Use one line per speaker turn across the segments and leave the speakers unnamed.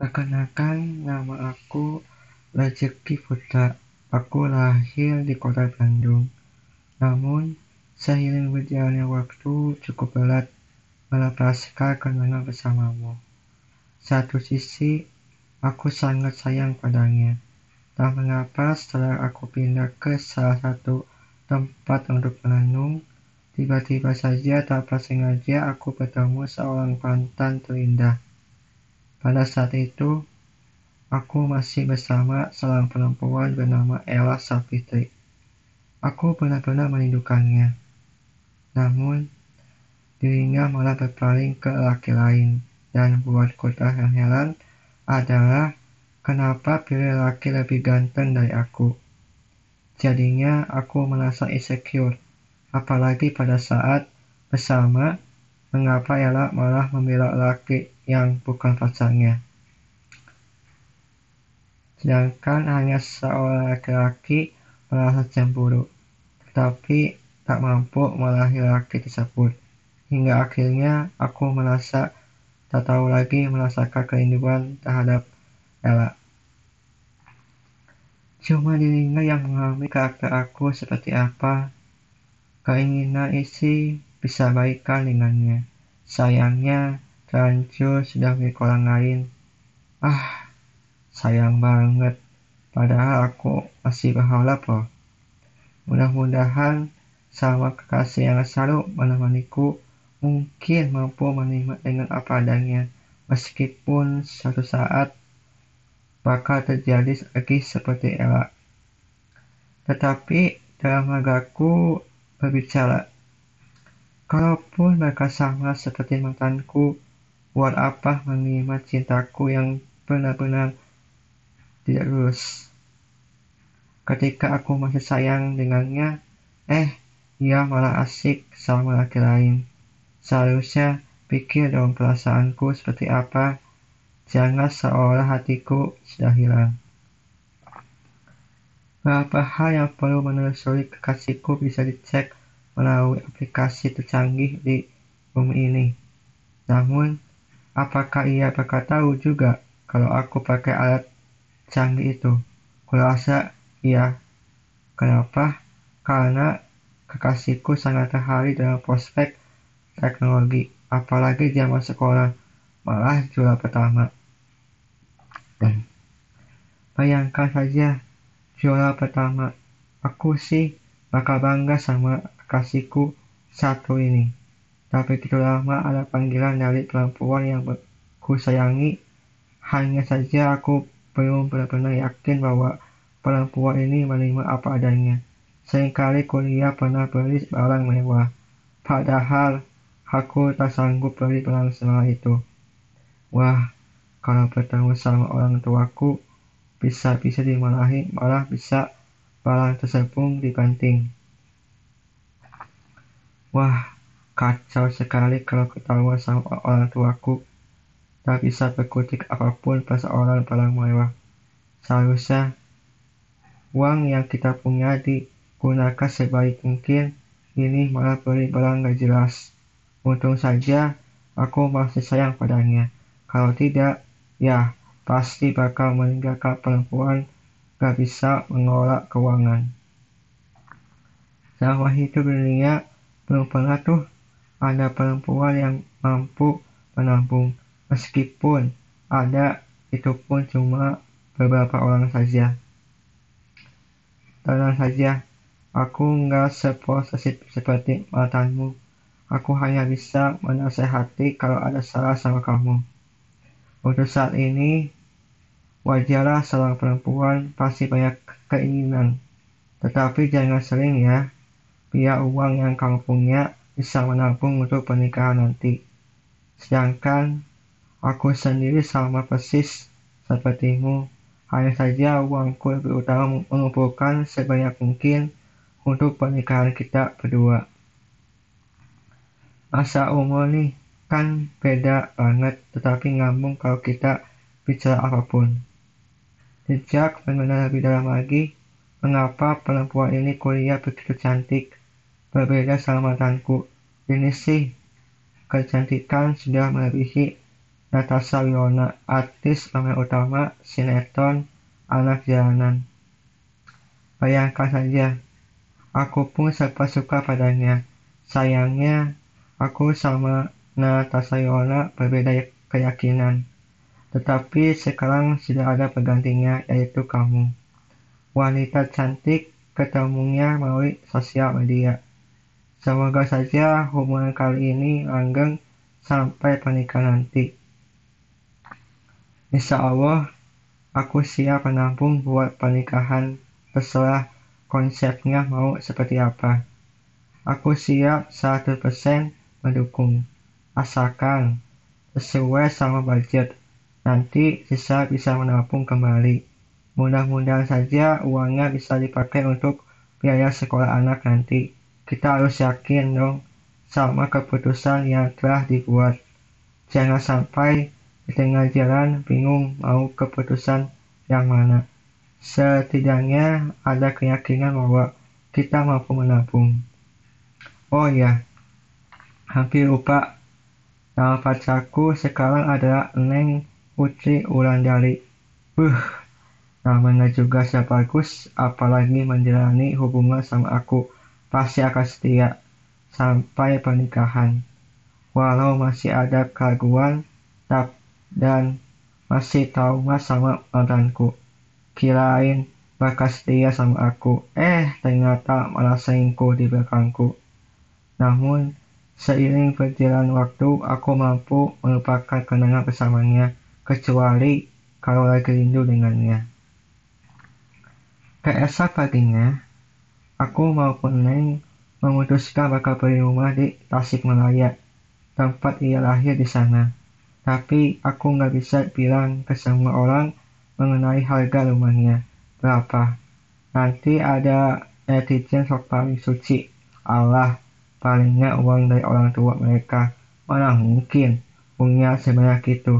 Perkenalkan, nama aku Rezeki Putra. Aku lahir di kota Bandung. Namun, seiring berjalannya waktu cukup berat melepas kenangan bersamamu. Satu sisi, aku sangat sayang padanya. Tak mengapa setelah aku pindah ke salah satu tempat untuk menenung, tiba-tiba saja tanpa sengaja aku bertemu seorang pantan terindah. Pada saat itu, aku masih bersama seorang perempuan bernama Ella Safitri. Aku benar-benar merindukannya. Namun, dirinya malah berpaling ke laki lain. Dan buatku yang heran adalah kenapa pilih laki lebih ganteng dari aku. Jadinya aku merasa insecure, apalagi pada saat bersama, mengapa Ella malah membela laki yang bukan pacarnya. Sedangkan hanya seorang laki-laki merasa cemburu, tetapi tak mampu meraih laki tersebut. Hingga akhirnya aku merasa tak tahu lagi merasakan kerinduan terhadap Ella. Cuma dirinya yang mengalami karakter aku seperti apa. Keinginan isi bisa baikkan dengannya. Sayangnya, terlanjur sudah milik orang lain. Ah, sayang banget. Padahal aku masih berharap loh. Mudah-mudahan sama kekasih yang selalu menemaniku mungkin mampu menerima dengan apa adanya, meskipun suatu saat bakal terjadi lagi seperti Ella. Tetapi dalam ragaku berbicara, kalaupun mereka sama seperti mantanku, buat apa menerima cintaku yang benar-benar tidak lulus? Ketika aku masih sayang dengannya, eh, ia malah asik sama laki lain. Seharusnya pikir dong perasaanku seperti apa, jangan seolah hatiku sudah hilang. Beberapa hal yang perlu menelusuri kekasihku bisa dicek melalui aplikasi tercanggih di bumi ini. Namun, apakah ia bakal tahu juga kalau aku pakai alat canggih itu? Kurasa Iya. Kenapa? Karena kekasihku sangat terhari dalam prospek teknologi, apalagi zaman sekolah, malah juara pertama. Bayangkan saja, juara pertama. Aku sih bakal bangga sama kekasihku satu ini. Tapi begitu lama ada panggilan dari perempuan yang ku sayangi, hanya saja aku belum benar-benar yakin bahwa perempuan ini menerima apa adanya. Seringkali kuliah pernah beli barang mewah, padahal aku tak sanggup beli barang semua itu. Wah, kalau bertemu sama orang tuaku, bisa-bisa dimarahi, malah bisa barang tersebut dibanting. Wah, kacau sekali kalau ketahuan sama orang tuaku. Tak bisa berkutik apa pun orang barang mewah. Seharusnya uang yang kita punya digunakan sebaik mungkin, ini malah beli barang gak jelas. Untung saja aku masih sayang padanya. Kalau tidak, ya pasti bakal meninggalkan perempuan gak bisa mengelola keuangan. Selama hidup dunia, belum pernah tuh ada perempuan yang mampu menabung. Meskipun ada, itu pun cuma beberapa orang saja. Tenang saja, aku nggak seposesif seperti mantanmu. Aku hanya bisa menasehati kalau ada salah sama kamu. Untuk saat ini, wajarlah seorang perempuan pasti banyak keinginan. Tetapi jangan sering ya, biar uang yang kamu punya bisa menabung untuk pernikahan nanti. Sedangkan aku sendiri sama persis sepertimu hanya saja uangku lebih utama mengumpulkan sebanyak mungkin untuk pernikahan kita berdua. Masa umur nih kan beda banget, tetapi ngambung kalau kita bicara apa pun. Sejak mengenal lebih dalam lagi, mengapa perempuan ini kuliah begitu cantik, berbeda sama mantanku. Ini sih, kecantikan sudah melebihi Natasha Wilona, artis pemeran utama sinetron Anak Jalanan. Bayangkan saja, aku pun sempat suka padanya. Sayangnya, aku sama Natasha Wilona berbeda keyakinan. Tetapi sekarang sudah ada penggantinya, yaitu kamu. Wanita cantik ketemunya melalui sosial media. Semoga saja hubungan kali ini langgeng sampai pernikahan nanti. Insya Allah, aku siap menampung buat pernikahan terserah konsepnya mau seperti apa. Aku siap 100% mendukung, asalkan sesuai sama budget. Nanti sisa bisa menabung kembali. Mudah-mudahan saja uangnya bisa dipakai untuk biaya sekolah anak nanti. Kita harus yakin dong sama keputusan yang telah dibuat. Jangan sampai di tengah jalan bingung mau keputusan yang mana. Setidaknya ada keyakinan bahwa kita mampu menabung. Oh ya, hampir lupa. Nama pacarku sekarang adalah Neng Putri Ulandari. Uh, namanya juga siapa bagus, apalagi menjalani hubungan sama aku. Pasti akan setia sampai pernikahan. Walau masih ada keraguan, dan masih trauma sama mantanku. Kirain bakal setia sama aku, eh ternyata malah selingkuh di belakangku. Namun, seiring berjalan waktu, aku mampu melupakan kenangan bersamanya, kecuali kalau lagi rindu dengannya. Keesok paginya, aku maupun Neng memutuskan bakal beli rumah di Tasikmalaya, tempat ia lahir di sana. Tapi aku nggak bisa bilang ke semua orang mengenai harga rumahnya berapa. Nanti ada netizen sok paling suci. Allah, palingnya uang dari orang tua mereka. Mana mungkin punya sebanyak itu.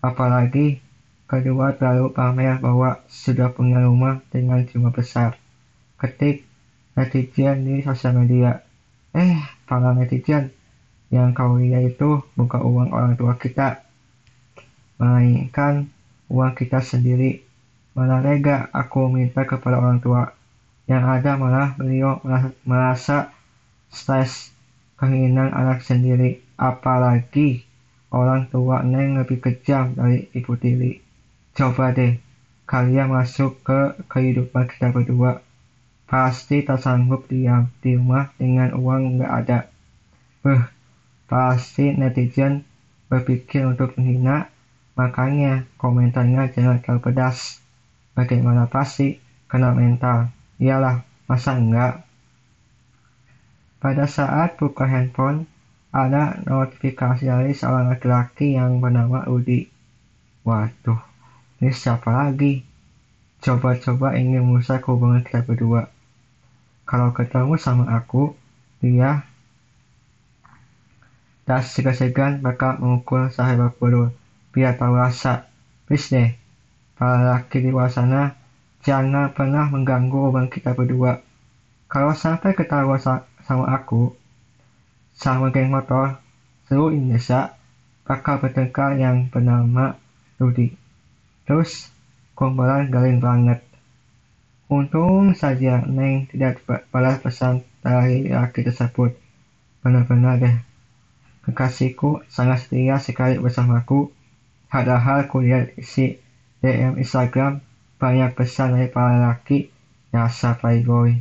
Apalagi kedua terlalu pamer bahwa sudah punya rumah dengan jumlah besar. Ketik netizen di sosial media. Eh, para netizen, yang kau lihat itu bukan uang orang tua kita, melainkan uang kita sendiri. Mana rega aku minta kepada orang tua. Yang ada malah beliau merasa stres keinginan anak sendiri. Apalagi orang tua Neng lebih kejam dari ibu tiri. Coba deh, kalian masuk ke kehidupan kita berdua. Pasti tak sanggup diam di rumah dengan uang nggak ada. Beuh, Pasti netizen berpikir untuk menghina, makanya komentarnya jangan terlalu pedas. Bagaimana pasti kena mental? Iyalah, masa enggak? Pada saat buka handphone, ada notifikasi dari seorang laki-laki yang bernama Udi. Waduh, ini siapa lagi? Coba-coba ingin merusak hubungan kita berdua. Kalau ketemu sama aku, dia Tak segan-segan bakal memukul sahabat bodoh. Biar tahu rasa. Please deh. Para laki di luar sana, jangan pernah mengganggu hubungan kita berdua. Kalau sampai ketawa sama aku, sama geng motor, seluruh Indonesia bakal bertengkar yang bernama Rudi. Terus, kumpulan galin banget. Untung saja Neng tidak balas pesan dari laki tersebut. Benar-benar deh. Kekasihku sangat setia sekali bersamaku. Padahal kulihat isi DM Instagram banyak pesan dari para laki rasa playboy.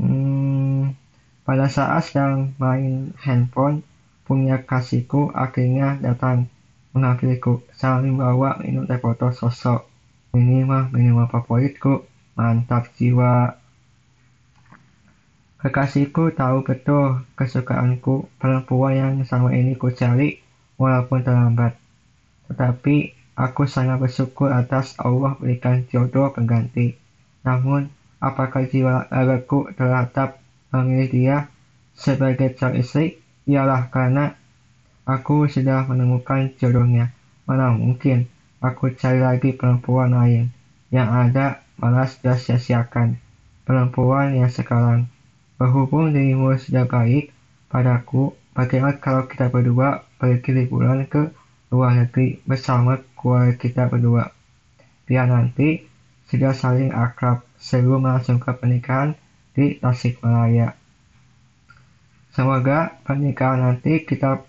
Hmm, pada saat sedang main handphone, punya kasihku akhirnya datang mengambilku sambil bawa minum teh foto sosok. Ini mah minuman favoritku, mantap jiwa. Kekasihku tahu betul kesukaanku perempuan yang sama ini ku cari walaupun terlambat. Tetapi aku sangat bersyukur atas Allah berikan jodoh pengganti. Namun, apakah jiwa ragaku terhadap memilih dia sebagai calon istri? Ialah karena aku sudah menemukan jodohnya. Mana mungkin aku cari lagi perempuan lain yang ada malah sudah sia-siakan perempuan yang sekarang Berhubung dirimu sudah baik padaku, bagaimana kalau kita berdua pergi liburan ke luar negeri bersama keluarga kita berdua. Biar nanti sudah saling akrab sebelum langsung ke pernikahan di Tasikmalaya. Semoga pernikahan nanti kita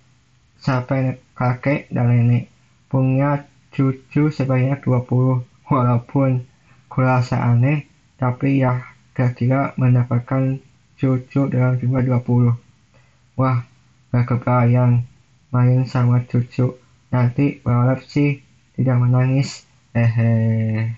sampai kakek dan nenek punya cucu sebanyak 20 walaupun kurasa aneh tapi ya kira-kira mendapatkan cucu dalam jumlah 20 wah gak kebayang main sama cucu nanti berharap sih tidak menangis. Hehe